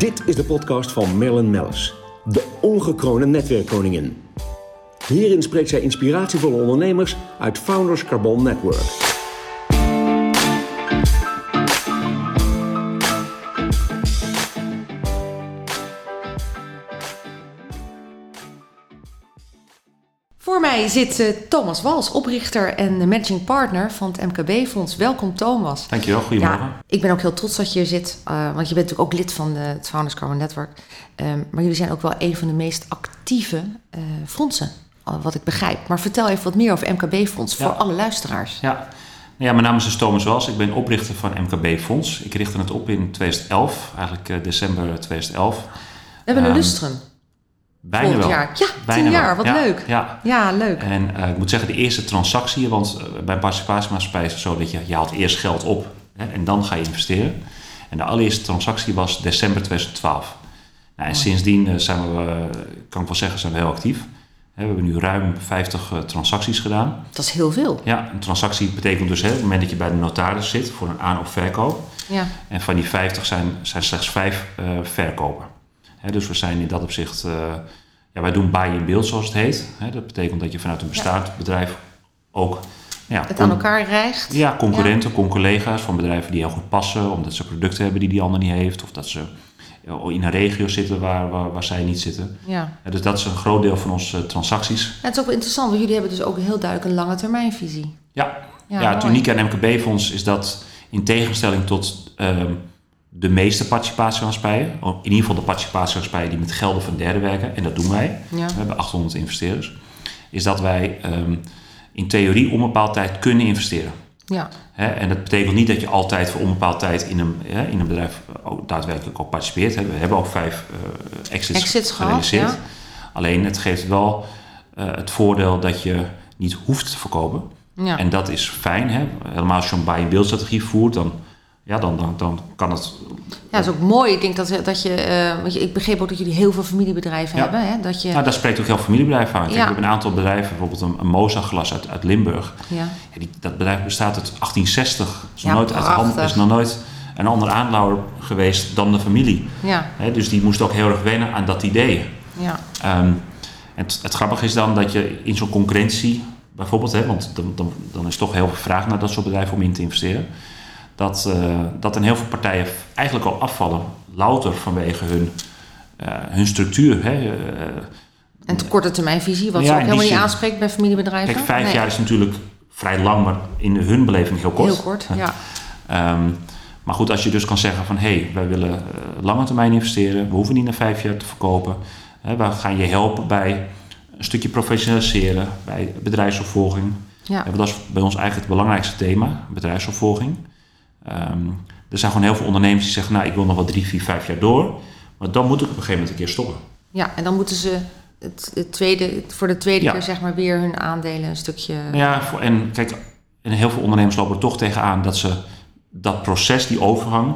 Dit is de podcast van Marilyn Mellis, de ongekroonde netwerkkoningin. Hierin spreekt zij inspiratievolle ondernemers uit Founders Carbon Network. Mij zit eh, Thomas Wals, oprichter en managing partner van het MKB-fonds. Welkom Thomas. Dankjewel, goedemorgen. Ja, ik ben ook heel trots dat je hier zit, uh, want je bent natuurlijk ook lid van de, het Founders Carbon Network. Um, maar jullie zijn ook wel een van de meest actieve uh, fondsen, wat ik begrijp. Maar vertel even wat meer over MKB-fonds ja. voor alle luisteraars. Ja. Ja, mijn naam is dus Thomas Wals. Ik ben oprichter van MKB Fonds. Ik richtte het op in 2011, eigenlijk december 2011. We hebben een um, lustrum. Bijna wel. Jaar. Ja, Bijna tien jaar. wel. Wat ja, leuk. Ja. ja, leuk. En uh, ik moet zeggen, de eerste transactie, want uh, bij een participatiemaatschappij is het zo dat je, je haalt eerst geld op hè, en dan ga je investeren. En de allereerste transactie was december 2012. Nou, en Oh. sindsdien uh, zijn we, kan ik wel zeggen, zijn we heel actief. We hebben nu ruim 50 transacties gedaan. Dat is heel veel. Ja, een transactie betekent dus hè, op het moment dat je bij de notaris zit voor een aan- of verkoop. Ja. En van die 50 zijn, zijn slechts 5 verkopen. Dus we zijn in dat opzicht ja, wij doen buy in beeld zoals het heet. dat betekent dat je vanuit een bestaand bedrijf ook... Ja, het aan elkaar rijgt. Ja, concurrenten, ja. collega's van bedrijven die heel goed passen... omdat ze producten hebben die die ander niet heeft... of dat ze in een regio zitten waar, waar, waar zij niet zitten. Ja. dus dat is een groot deel van onze transacties. Ja, het is ook wel interessant, want jullie hebben dus ook heel duidelijk een lange termijnvisie. Ja, ja, ja het unieke aan MKB-fonds is dat in tegenstelling tot... Um, de meeste participatiemaatschappijen, in ieder geval de participatiemaatschappijen die met gelden van derden werken, en dat doen wij, ja. we hebben 800 investeerders, is dat wij um, in theorie onbepaald tijd kunnen investeren. Ja. He, en dat betekent niet dat je altijd voor onbepaald tijd in een, he, in een bedrijf ook daadwerkelijk ook participeert. We hebben ook vijf uh, exits, exits gerealiseerd. Gehad, ja. Alleen het geeft wel uh, het voordeel dat je niet hoeft te verkopen. Ja. En dat is fijn. Helemaal als je een buy-and-build strategie voert, dan ja, dan, dan, dan kan het. Ja, dat is ook mooi. Ik denk dat, dat je, uh, want je, ik begreep ook dat jullie heel veel familiebedrijven ja. hebben. Hè? Dat je... Nou, daar spreekt ook heel veel familiebedrijven aan. Kijk, Ja. We hebben een aantal bedrijven, bijvoorbeeld een, een uit, uit Limburg. Ja. Die, dat bedrijf bestaat uit 1860. Is, nog nooit uit de hand, prachtig. is nog nooit een ander aandeelhouder geweest dan de familie. Ja, Hè, dus die moest ook heel erg wennen aan dat idee. ja, Ehm, het, het grappige is dan dat je in zo'n concurrentie, bijvoorbeeld, hè, want dan, dan, dan is toch heel veel vraag naar dat soort bedrijven om in te investeren. Dat, uh, dat een heel veel partijen eigenlijk al afvallen, louter vanwege hun, uh, hun structuur. Hè. Uh, en de korte termijnvisie, wat Ja, ze ook helemaal niet aanspreekt bij familiebedrijven. kijk, vijf Nee, jaar is natuurlijk vrij lang, maar in hun beleving heel kort. Heel kort, ja. Ehm, maar goed, als je dus kan zeggen van hé, hey, wij willen lange termijn investeren, we hoeven niet na vijf jaar te verkopen. Hè, we gaan je helpen bij een stukje professionaliseren, bij bedrijfsopvolging. ja. Ja, dat is bij ons eigenlijk het belangrijkste thema, bedrijfsopvolging. Um, er zijn gewoon heel veel ondernemers die zeggen, nou ik wil nog wel drie, vier, vijf jaar door. Maar dan moet ik op een gegeven moment een keer stoppen. ja, en dan moeten ze het, het tweede, voor de tweede Ja. keer zeg maar weer hun aandelen een stukje... Ja, voor, en kijk, en heel veel ondernemers lopen er toch tegenaan dat ze dat proces, die overgang,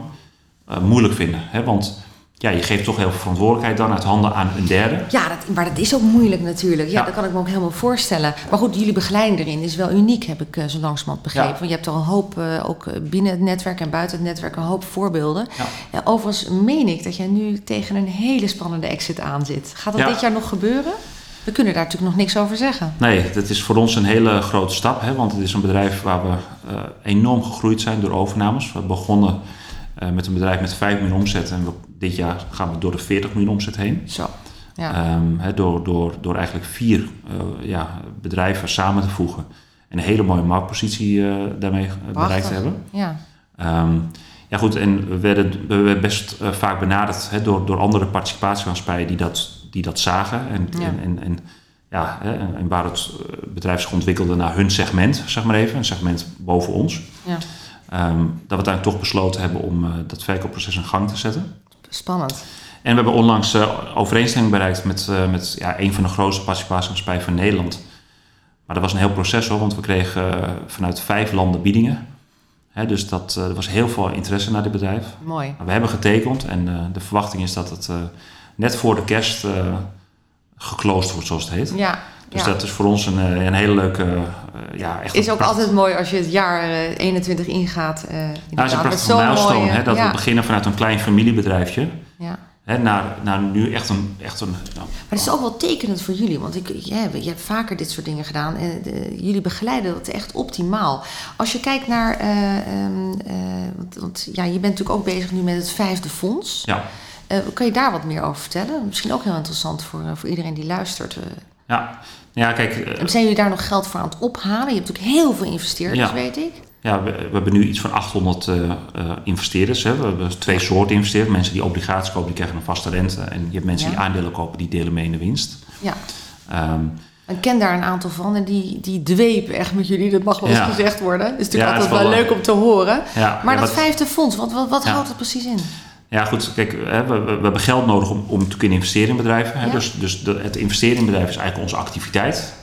uh, moeilijk vinden. Hè? Want ja, je geeft toch heel veel verantwoordelijkheid dan uit handen aan een derde. Ja, dat, maar dat is ook moeilijk natuurlijk. Ja, Ja. dat kan ik me ook helemaal voorstellen. Maar goed, jullie begeleiding erin is wel uniek, heb ik uh, zo langzamerhand begrepen. Ja. Want je hebt er een hoop, uh, ook binnen het netwerk en buiten het netwerk, een hoop voorbeelden. Ja. Overigens meen ik dat jij nu tegen een hele spannende exit aan zit. Gaat dat dit jaar nog gebeuren? We kunnen daar natuurlijk nog niks over zeggen. Nee, dat is voor ons een hele grote stap. Hè? Want het is een bedrijf waar we uh, enorm gegroeid zijn door overnames. We begonnen uh, met een bedrijf met 5 miljoen omzet. En we, dit jaar gaan we door de 40 miljoen omzet heen. Zo. Ja. Um, he, door, door, door eigenlijk vier uh, ja, bedrijven samen te voegen. En een hele mooie marktpositie uh, daarmee Prachtig. bereikt te hebben. Ja. Um, ja goed, en we werden, we werden best vaak benaderd he, door, door andere participatiemaatschappijen die dat, die dat zagen. En, Ja. en, en, en, ja, hè, en waar het eh, bedrijf zich ontwikkelde naar hun segment, zeg maar even. Een segment boven ons. ja. Um, dat we uiteindelijk toch besloten hebben om uh, dat verkoopproces in gang te zetten. Spannend. En we hebben onlangs uh, overeenstemming bereikt met, uh, met ja, een van de grootste participatiemaatschappijen van Nederland. Maar dat was een heel proces hoor, want we kregen vanuit vijf landen biedingen. Hè, dus dat, er was heel veel interesse naar dit bedrijf. Mooi. Maar we hebben getekend en de verwachting is dat het net voor de kerst geclosed wordt, zoals het heet. Ja. Dus ja. dat is voor ons een, een hele leuke, uh, ja, echt Is ook pracht... altijd mooi als je het jaar uh, 21 ingaat. Uh, nou, het is een prachtige milestone, mooie, hè, dat ja. we beginnen vanuit een klein familiebedrijfje. Ja. hè, naar, naar nu echt een... Echt een nou, Maar het is ook wel tekenend voor jullie, want ik, je, hebt, je hebt vaker dit soort dingen gedaan en de- jullie begeleiden dat echt optimaal. Als je kijkt naar, eh, ehm, eh, want, want ja, je bent natuurlijk ook bezig nu met het vijfde fonds. ja, Eh, kan je daar wat meer over vertellen? Misschien ook heel interessant voor, eh, voor iedereen die luistert. Ja. ja, kijk... en zijn jullie daar nog geld voor aan het ophalen? Je hebt natuurlijk heel veel investeerders, Ja. weet ik. Ja, we, we hebben nu iets van 800 eh, eh, investeerders. Hè. We hebben twee soorten investeerders. Mensen die obligaties kopen, die krijgen een vaste rente. En je hebt mensen Ja. die aandelen kopen, die delen mee in de winst. Ja. Ehm, Ik ken daar een aantal van en die, die dwepen echt met jullie. Dat mag wel eens Ja. gezegd worden. Het is natuurlijk Ja, altijd is wel wel, leuk om te horen. ja, Maar dat vijfde fonds, wat, wat, wat houdt het precies in? Ja, goed. Kijk, hè, we, we, we hebben geld nodig om, om te kunnen investeren in bedrijven. Hè. Ja. Dus, dus de, het investeren in bedrijven is eigenlijk onze activiteit.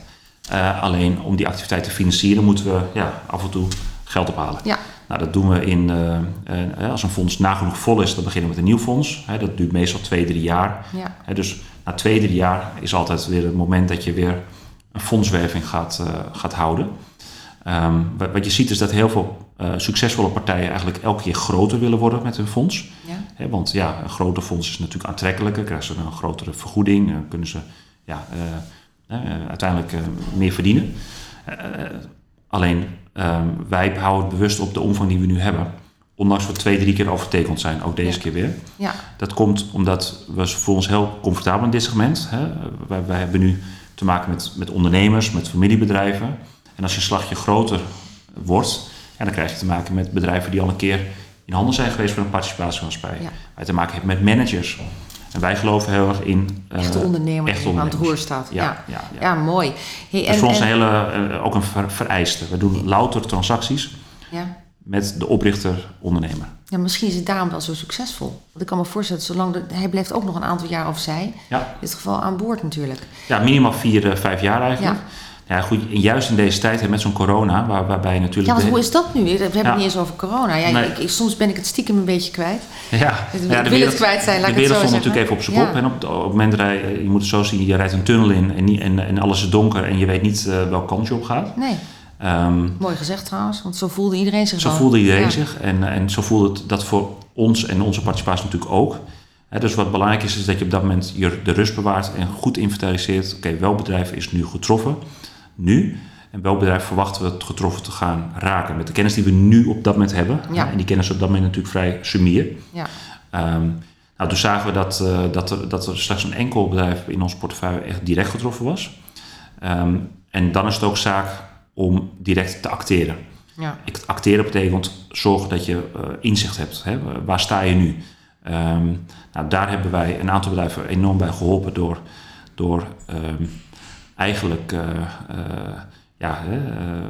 Eh, alleen om die activiteit te financieren moeten we ja, af en toe geld ophalen. Ja. Nou, dat doen we in, eh, eh, als een fonds nagenoeg vol is, dan beginnen we met een nieuw fonds. Hè, dat duurt meestal twee, drie jaar. Ja. Hè, dus na twee, drie jaar is altijd weer het moment dat je weer een fondswerving gaat, gaat houden. Ehm, wat, wat je ziet is dat heel veel eh, succesvolle partijen eigenlijk elke keer groter willen worden met hun fonds. Ja. Want ja, een groter fonds is natuurlijk aantrekkelijker, krijgen ze een grotere vergoeding, eh, kunnen ze ja, eh, uiteindelijk meer verdienen. Alleen ehm, wij houden het bewust op de omvang die we nu hebben. Ondanks we twee, drie keer overtekend zijn, ook deze Ja. keer weer. Ja. Dat komt omdat we voelen ons heel comfortabel in dit segment. Hè. Wij, wij hebben nu te maken met, met ondernemers, met familiebedrijven. En als je een slagje groter wordt, ja, dan krijg je te maken met bedrijven die al een keer in handen zijn geweest voor een participatiemaatschappij. Ja. Waar je te maken hebt met managers. En wij geloven heel erg in... eh, Echte ondernemer echte die aan het roer staat. Ja, Ja, ja. ja, ja. mooi. Hey, Dat is voor ons een hele, eh, ook een ver- vereiste. We doen louter transacties ja. met de oprichter ondernemer. ja, misschien is het daarom wel zo succesvol. Want ik kan me voorstellen, zolang de, hij blijft ook nog een aantal jaar of zij, in dit geval aan boord natuurlijk. ja minimaal vier, eh, vijf jaar eigenlijk. Ja. Goed, juist in deze tijd met zo'n corona, waar, waarbij natuurlijk... Ja, want de- hoe is dat nu? We hebben het Ja. niet eens over corona. Ja, Nee. ik, ik- soms ben ik het stiekem een beetje kwijt. Ja, Ik ja, wil het kwijt zijn, laat de wereld stond natuurlijk even op zijn kop. En op, op het moment rij, je moet het zo zien, je rijdt een tunnel in en, en, en alles is donker en je weet niet eh welke kant je op gaat. Nee, Ehm, mooi gezegd trouwens, want zo voelde iedereen zich zo voelde iedereen zich en, en zo voelde het dat voor ons en onze participatie natuurlijk ook. Dus wat belangrijk is, is dat je op dat moment je, de rust bewaart en goed inventariseert. Oké, welk bedrijf is nu getroffen? Nu. En welk bedrijf verwachten we het getroffen te gaan raken? Met de kennis die we nu op dat moment hebben. Ja. En die kennis is op dat moment natuurlijk vrij sumier. Ja. Ehm, nou, toen zagen we dat, eh, dat, er, dat er slechts een enkel bedrijf in ons portefeuille echt direct getroffen was. Ehm, en dan is het ook zaak om direct te acteren. Ja. Ik- Acteren betekent zorgen dat je eh, inzicht hebt. Hè? Waar sta je nu? Ehm, nou, daar hebben wij een aantal bedrijven enorm bij geholpen door, door eigenlijk eh, eh, ja, eh,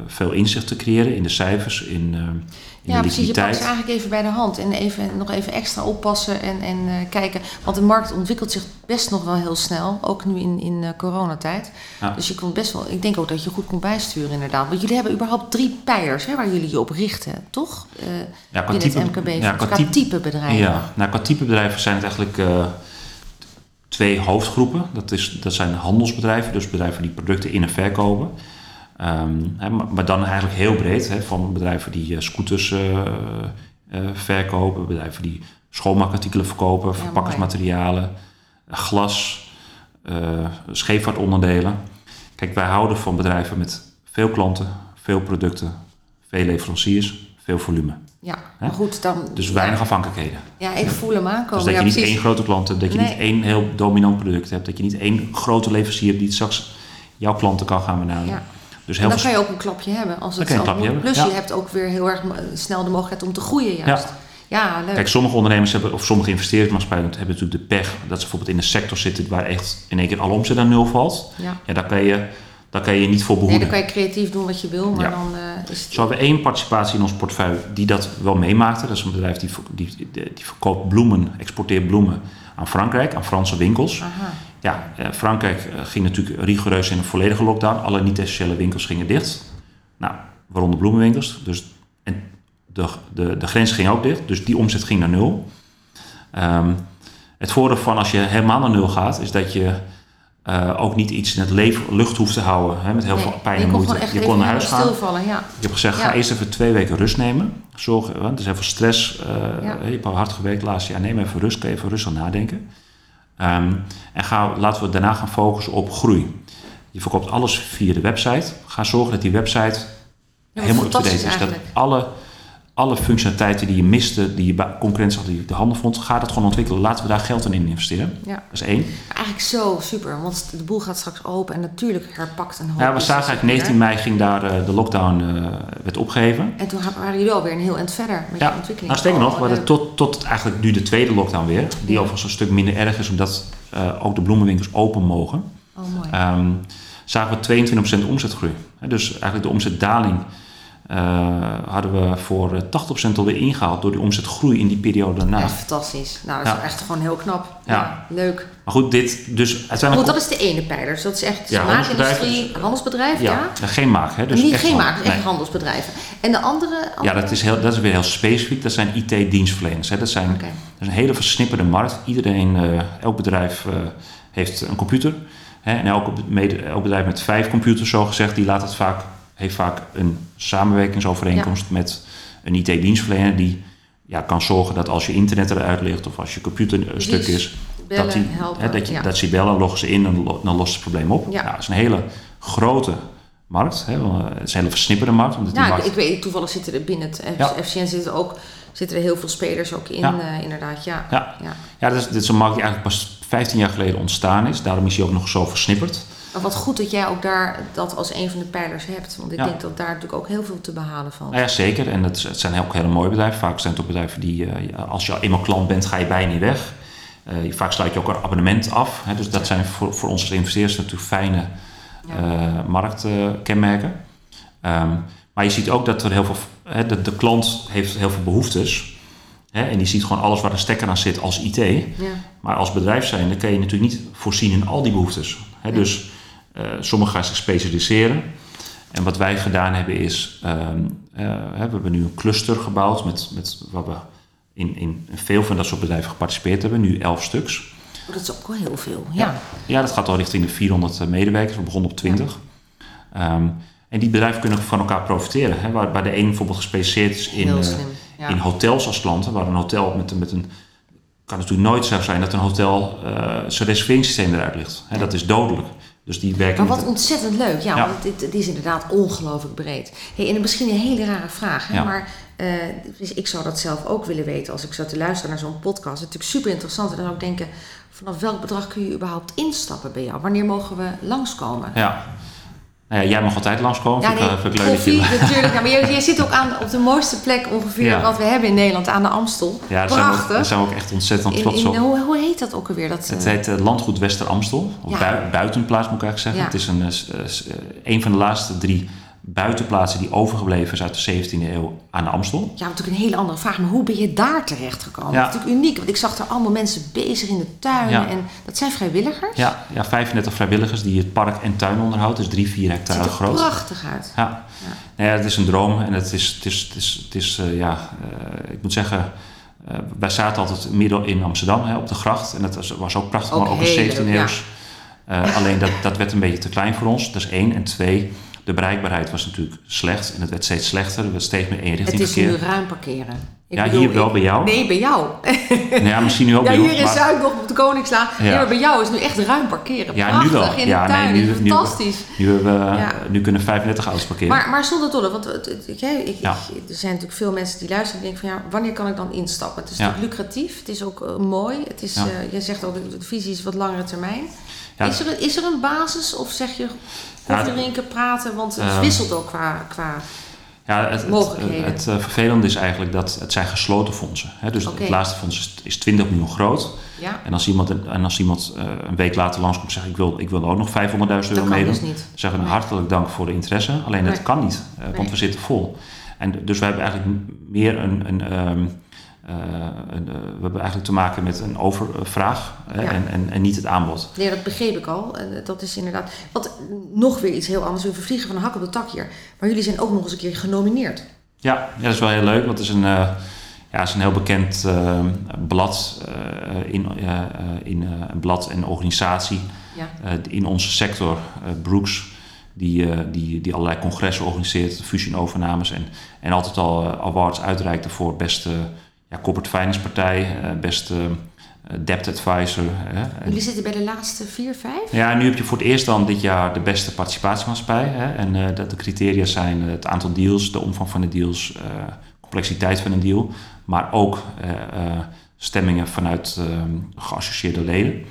veel inzicht te creëren in de cijfers, in, in Ja, de precies. Je pakt ze eigenlijk even bij de hand en even, nog even extra oppassen en, en kijken. Want de markt ontwikkelt zich best nog wel heel snel, ook nu in, in eh, coronatijd. Ja. Dus je kon best wel, ik denk ook dat je goed kon bijsturen inderdaad. Want jullie hebben überhaupt drie pijlers hè, waar jullie je op richten, toch? Eh Ja, qua type- het MKB, ja, qua, qua type- type bedrijven. Ja, nou, qua type bedrijven zijn het eigenlijk twee hoofdgroepen. Dat, is, dat zijn handelsbedrijven, dus bedrijven die producten in en verkopen. Ehm, hè, maar, maar dan eigenlijk heel breed, hè, van bedrijven die eh, scooters eh, eh, verkopen, bedrijven die schoonmaakartikelen verkopen, verpakkingsmaterialen, glas, scheepvaartonderdelen. Kijk, wij houden van bedrijven met veel klanten, veel producten, veel leveranciers, veel volume. Ja, Hè? maar goed, dan... Dus weinig afhankelijkheden. ja, ik voel hem aankomen. Dus dat ja, je niet precies. één grote klant hebt, dat je Nee. niet één heel dominant product hebt, dat je niet één grote leverancier hebt die straks jouw klanten kan gaan benaderen. Ja. Dus En heel dan veel- kan je ook een klapje hebben als het Dan zelf moet. Plus ja. je hebt ook weer heel erg eh, snel de mogelijkheid om te groeien juist. Ja, leuk. Kijk, sommige ondernemers hebben, of sommige investeringsmaatschappijen hebben natuurlijk de pech dat ze bijvoorbeeld in een sector zitten waar echt in één keer alle omzet aan nul valt. ja. Ja, daar kan je, daar kan je niet voor Nee, behoeden. dan kan je creatief doen wat je wil, maar Ja. dan eh, is het... Zo hebben we één participatie in ons portefeuille die dat wel meemaakte. Dat is een bedrijf die, die, die verkoopt bloemen, exporteert bloemen aan Frankrijk, aan Franse winkels. Aha. Ja, eh, Frankrijk eh, ging natuurlijk rigoureus in een volledige lockdown. Alle niet-essentiële winkels gingen dicht. Nou, waaronder bloemenwinkels. Dus, en de, de, de grens ging ook dicht, dus die omzet ging naar nul. Ehm, het voordeel van als je helemaal naar nul gaat, is dat je eh, ook niet iets in het leven, lucht hoeft te houden hè, met heel Nee, veel pijn en moeite. Je kon naar huis gaan. ja. Ik heb gezegd, ga eerst even twee weken rust nemen. Zorg, want er is heel veel stress. eh, Ja. Je hebt al hard gewerkt laatst jaar. Neem even rust, kun je even rustig nadenken. Ehm, en ga, laten we daarna gaan focussen op groei. Je verkoopt alles via de website. Ga zorgen dat die website helemaal up-to-date is. Dat alle, alle functionaliteiten die je miste, die je concurrentie had, die je de handen vond, ga dat gewoon ontwikkelen. Laten we daar geld in investeren. Ja. Dat is één. Eigenlijk zo super, want de boel gaat straks open en natuurlijk herpakt een hoop. Ja, we zagen eigenlijk 19 mei ging daar eh, de lockdown eh, werd opgeheven. En toen waren jullie alweer een heel eind verder met je Ja, ontwikkeling. nou sterker nog, Oh, we hadden leuk. tot, tot eigenlijk nu de tweede lockdown weer. Die Ja. overigens een stuk minder erg is, omdat eh, ook de bloemenwinkels open mogen. Oh, mooi. Ehm, zagen we 22% omzetgroei. Dus eigenlijk de omzetdaling eh, hadden we voor eh, 80% alweer ingehaald door die omzetgroei in die periode daarna. Echt fantastisch. Nou, dat is Ja. echt gewoon heel knap. Ja. Ja, leuk. Maar goed, dit dus uiteindelijk... Want dat is de ene pijler. Dus dat is echt Ja, maakindustrie, handelsbedrijf, ja. ja, ja, geen maak. Hè, dus niet echt geen maak, echt nee. handelsbedrijven. En de andere... Ja, dat is, heel, dat is weer heel specifiek. Dat zijn IT-dienstverleners. Dat, zijn, dat is een hele versnipperde markt. Iedereen, eh, elk bedrijf eh, heeft een computer. Hè, en elk, elk bedrijf met vijf computers, zo gezegd, die laat het vaak, heeft vaak een samenwerkingsovereenkomst met een IT-dienstverlener die ja, kan zorgen dat als je internet eruit ligt of als je computer een Precies. stuk is, Bellen, dat, die, helpen, hè, dat, je, ja. dat ze bellen, loggen ze in en dan lost het probleem op. Ja. Nou, dat is een hele grote markt. Hè, wel, het is een hele versnipperde markt. Omdat Ja, ik, markt, ik weet, toevallig zitten er binnen het Ja. FCN zitten, ook, zitten er heel veel spelers ook in, Ja. eh, inderdaad. Ja. Ja. Ja. Ja, dit is, dit is een markt die eigenlijk pas 15 jaar geleden ontstaan is. Daarom is hij ook nog zo versnipperd. Maar wat goed dat jij ook daar dat als een van de pijlers hebt. Want ik Ja. denk dat daar natuurlijk ook heel veel te behalen valt. Nou ja, zeker. En het, het zijn ook hele mooie bedrijven. Vaak zijn het ook bedrijven die, eh, als je eenmaal klant bent, ga je bijna niet weg. Eh, vaak sluit je ook een abonnement af. Hè, dus dat zijn voor, voor ons als investeerders natuurlijk fijne Ja. eh, marktkenmerken. Ehm, maar je ziet ook dat er heel veel, hè, de, de klant heeft heel veel behoeftes. Hè, en die ziet gewoon alles waar een stekker aan zit als IT. Ja. Maar als bedrijf zijn, dan kan je natuurlijk niet voorzien in al die behoeftes. Hè. Dus sommigen gaan zich specialiseren. En wat wij gedaan hebben is, ehm, eh, we hebben nu een cluster gebouwd met, met waar we in, in veel van dat soort bedrijven geparticipeerd hebben, nu elf stuks. Oh, dat is ook wel heel veel. Ja. Ja, dat gaat al richting de 400 medewerkers. We begonnen op 20. Ehm, en die bedrijven kunnen van elkaar profiteren. Hè? Waar, waar de een bijvoorbeeld gespecialiseerd is in, heel eh, slim. Ja. in hotels als klanten. Waar een hotel met, een- met een... kan natuurlijk nooit zo zijn dat een hotel eh, zijn reserveringssysteem eruit ligt. Hè? Dat is dodelijk. Dus die werken Maar wat ontzettend leuk. Ja, Ja. want dit, dit is inderdaad ongelooflijk breed. Hey, en misschien een hele rare vraag. Hè? Ja. Maar eh, dus ik zou dat zelf ook willen weten als ik zou te luisteren naar zo'n podcast. Het is natuurlijk super interessant. En dan ik denken, vanaf welk bedrag kun je überhaupt instappen bij jou? Wanneer mogen we langskomen? Ja. Nou ja, jij mag altijd langskomen. eh, vind ik koffie je... natuurlijk. Ja, maar jij, jij zit ook aan, op de mooiste plek ongeveer Ja. wat we hebben in Nederland, aan de Amstel. Ja, daar zijn, we ook, Prachtig. daar zijn we ook echt ontzettend In, trots in, op. hoe, hoe heet dat ook alweer? Dat, Het eh, heet eh, Landgoed Wester Amstel. Of Ja. bui- buitenplaats moet ik eigenlijk zeggen. Ja. Het is een, eh, eh, eh, een van de laatste drie buitenplaatsen die overgebleven is uit de 17e eeuw aan de Amstel. Ja, natuurlijk een hele andere vraag. Maar hoe ben je daar terecht gekomen? Ja. Dat is natuurlijk uniek, want ik zag er allemaal mensen bezig in de tuin. Ja. En dat zijn vrijwilligers. Ja, ja, 35 vrijwilligers die het park en tuin onderhoudt. Dus 3, 4 Het hectare ziet er groot. prachtig uit. Ja. Ja. Nou ja, het is een droom en het is, het is, het is, het is eh, ja, eh, ik moet zeggen, eh, wij zaten altijd midden in Amsterdam hè, op de gracht. En dat was, was ook prachtig, Ook maar ook een heel 17 leuk, ja. eeuws. Eh, alleen dat, dat werd een beetje te klein voor ons. Dat is één. En twee, de bereikbaarheid was natuurlijk slecht. En het werd steeds slechter. Er werd steeds meer Het eenrichting is nu ruim parkeren. Ik Ja, hier wel bij jou. Nee, bij jou. Nou ja, misschien nu ook Ja, bij ons, hier in Zuid nog op de Koningslaan. Ja. Maar bij jou is nu echt ruim parkeren. Ja, Prachtig nu wel. in Ja, de nee, tuin. nu- nu- Fantastisch. Nu, hebben we, Ja. nu kunnen 35 auto's parkeren. Maar, maar zonder dolle, want het- het- ik, ik, er zijn natuurlijk veel mensen die luisteren en denken van ja, wanneer kan ik dan instappen? Het is natuurlijk lucratief, het is ook eh, mooi. Het is, eh, jij zegt ook, de de visie is wat langere termijn. Is, er, een- is er een basis of zeg je koffie drinken, praten? Want het Ehm, wisselt ook qua, qua Ja, het, het, het, eh, vervelende is eigenlijk dat het zijn gesloten fondsen. Hè? Dus het laatste fonds is, is 20 miljoen groot. ja, En als iemand, en als iemand eh, een week later langskomt en zegt ik wil, ik wil ook nog 500.000 euro meedoen. dus. Dan zeggen we Nee. hartelijk dank voor de interesse. Alleen dat kan niet, eh, want Nee. we zitten vol. En dus we hebben eigenlijk meer een, een, ehm, eh, een, eh, we hebben eigenlijk te maken met een overvraag eh, Ja. en, en, en niet het aanbod. Nee, dat begreep ik al. En dat is inderdaad. Want nog weer iets heel anders. We vervliegen van een hak op de tak hier. Maar jullie zijn ook nog eens een keer genomineerd. Ja, ja, dat is wel heel leuk, want het is een, eh, ja, is een heel bekend eh, blad, eh, in, eh, eh, in eh, een blad en organisatie Ja. in onze sector, Brooks, die, die, die allerlei congressen organiseert, fusie en overnames en, en altijd al awards uitreikte voor beste ja, corporate finance partij, beste debt advisor. Hè. Jullie zitten bij de laatste vier, vijf? Ja, nu heb je voor het eerst dan dit jaar de beste participatiemaatschappij. Hè. En uh, dat de criteria zijn het aantal deals, de omvang van de deals, uh, complexiteit van een deal, maar ook uh, stemmingen vanuit geassocieerde leden.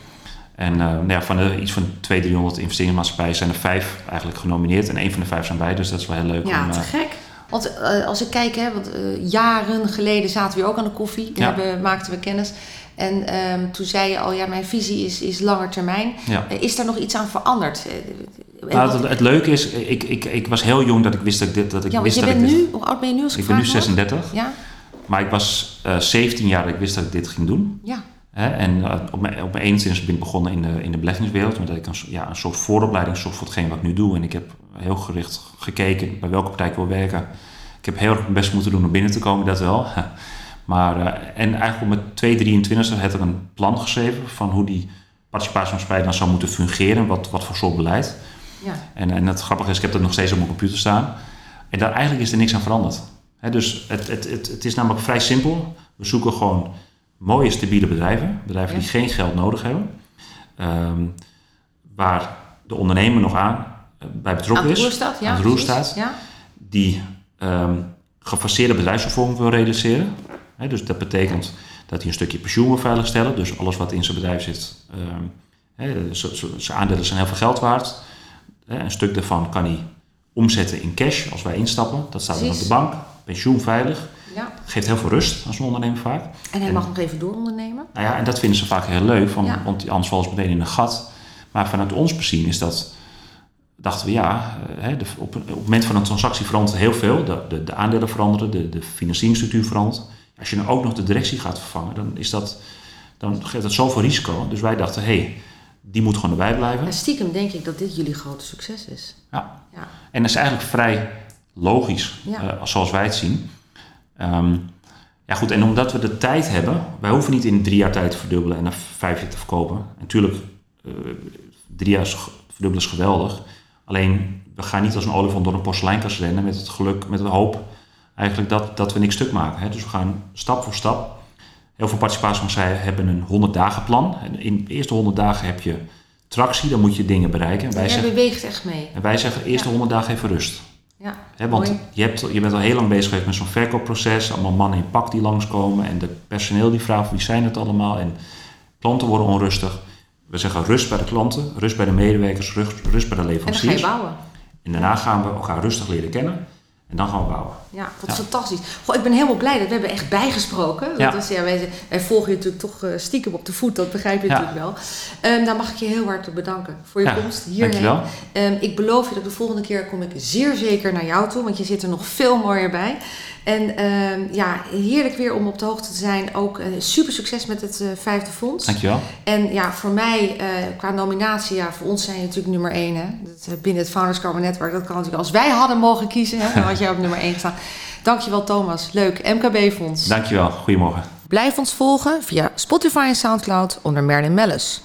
En nou ja, van de, iets van 200, 300 investeringsmaatschappijen zijn er vijf eigenlijk genomineerd. En één van de vijf zijn wij, dus dat is wel heel leuk. Ja, om, te gek. Want als ik kijk, hè, want jaren geleden zaten we ook aan de koffie. Ja. Hebben, maakten we kennis. En ehm, toen zei je al, ja, mijn visie is, is langer termijn. Eh, is er nog iets aan veranderd? Eh, nou, het, het, leuke is, ik, ik, ik was heel jong dat ik wist dat ik dit... Dat ik ja, wist je dat bent ik nu, hoe oud ben je nu als ik ben nu 36. Ja. Maar ik was uh, eh, 17 jaar dat ik wist dat ik dit ging doen. Ja. En op mijn, op mijn 21 ben ik begonnen in de, in de beleggingswereld. Omdat ik een, ja, een soort vooropleiding zocht voor hetgeen wat ik nu doe. En ik heb heel gericht gekeken bij welke partij ik wil werken. Ik heb heel erg mijn best moeten doen om binnen te komen, dat wel. Maar, uh, en eigenlijk op mijn 223 heb ik een plan geschreven van hoe die participatiemaatschappij dan zou moeten fungeren, wat, wat voor soort beleid. Ja. En, en het grappige is, ik heb dat nog steeds op mijn computer staan. En daar eigenlijk is er niks aan veranderd. dus het, het, het, het is namelijk vrij simpel. We zoeken gewoon mooie, stabiele bedrijven. Bedrijven die geen geld nodig hebben. Um, waar de ondernemer nog aan uh, bij betrokken is. Roerstaat, ja. Aan roer staat. Ja. Die um, gefaseerde bedrijfsopvolging wil realiseren dus dat betekent dat hij een stukje pensioen wil veiligstellen. Dus alles wat in zijn bedrijf zit, um, zijn aandelen zijn heel veel geld waard. een stuk daarvan kan hij omzetten in cash als wij instappen. Dat staat dan op de bank. Pensioen veilig. Ja. Geeft heel veel rust als een ondernemer vaak. En hij mag nog even doorondernemen. Nou ja, en dat vinden ze vaak heel leuk, van, want anders vallen ze meteen in een gat. Maar vanuit ons bezien is dat, dachten we ja, eh, de, op, op, het moment van een transactie verandert heel veel. De, de, de aandelen veranderen, de, de financieringsstructuur verandert. Als je dan ook nog de directie gaat vervangen, dan, is dat, dan geeft dat zoveel risico. Dus wij dachten, hé, hey, die moet gewoon erbij blijven. En stiekem denk ik dat dit jullie grote succes is. Ja. ja. En dat is eigenlijk vrij logisch, ja. uh, zoals wij het zien. Um, ja goed, en omdat we de tijd hebben, wij hoeven niet in drie jaar tijd te verdubbelen en na vijf jaar te verkopen. En natuurlijk, uh, drie jaar verdubbelen is geweldig. Alleen, we gaan niet als een olifant door een porseleinkast rennen met het geluk, met de hoop eigenlijk dat, dat we niks stuk maken. Hè. Dus we gaan stap voor stap. Heel veel participatiemaatschappijen hebben een 100 dagen plan. En in de eerste 100 dagen heb je tractie, dan moet je dingen bereiken. En wij zeggen, beweegt echt mee. En wij zeggen, de eerste 100 dagen even rust. Ja, He, want je, hebt, je bent al heel lang bezig geweest met zo'n verkoopproces. Allemaal mannen in pak die langskomen. En de personeel die vraagt wie zijn het allemaal. En klanten worden onrustig. We zeggen rust bij de klanten, rust bij de medewerkers, rust, rust bij de leveranciers. En dan ga je bouwen. En daarna gaan we elkaar rustig leren kennen. En dan gaan we bouwen. Ja, wat fantastisch. Goh, ik ben helemaal blij dat we hebben echt bijgesproken. Ja. Dat is, ja, wij, wij, volgen je natuurlijk toch uh, stiekem op de voet, dat begrijp je natuurlijk wel. Um, daar mag ik je heel hard bedanken voor je komst hierheen. Um, ik beloof je dat de volgende keer kom ik zeer zeker naar jou toe, want je zit er nog veel mooier bij. En uh, ja, heerlijk weer om op de hoogte te zijn. Ook uh, super succes met het uh, vijfde fonds. Dankjewel. En ja, voor mij qua nominatie, ja, voor ons zijn je natuurlijk nummer één. Hè? Dat, binnen het Founders Carbon Network, dat kan natuurlijk als wij hadden mogen kiezen, hè, dan had jij op nummer één gestaan. Dankjewel Thomas, leuk. MKB Fonds. Dankjewel, goedemorgen. Blijf ons volgen via Spotify en Soundcloud onder Merlin Mellis.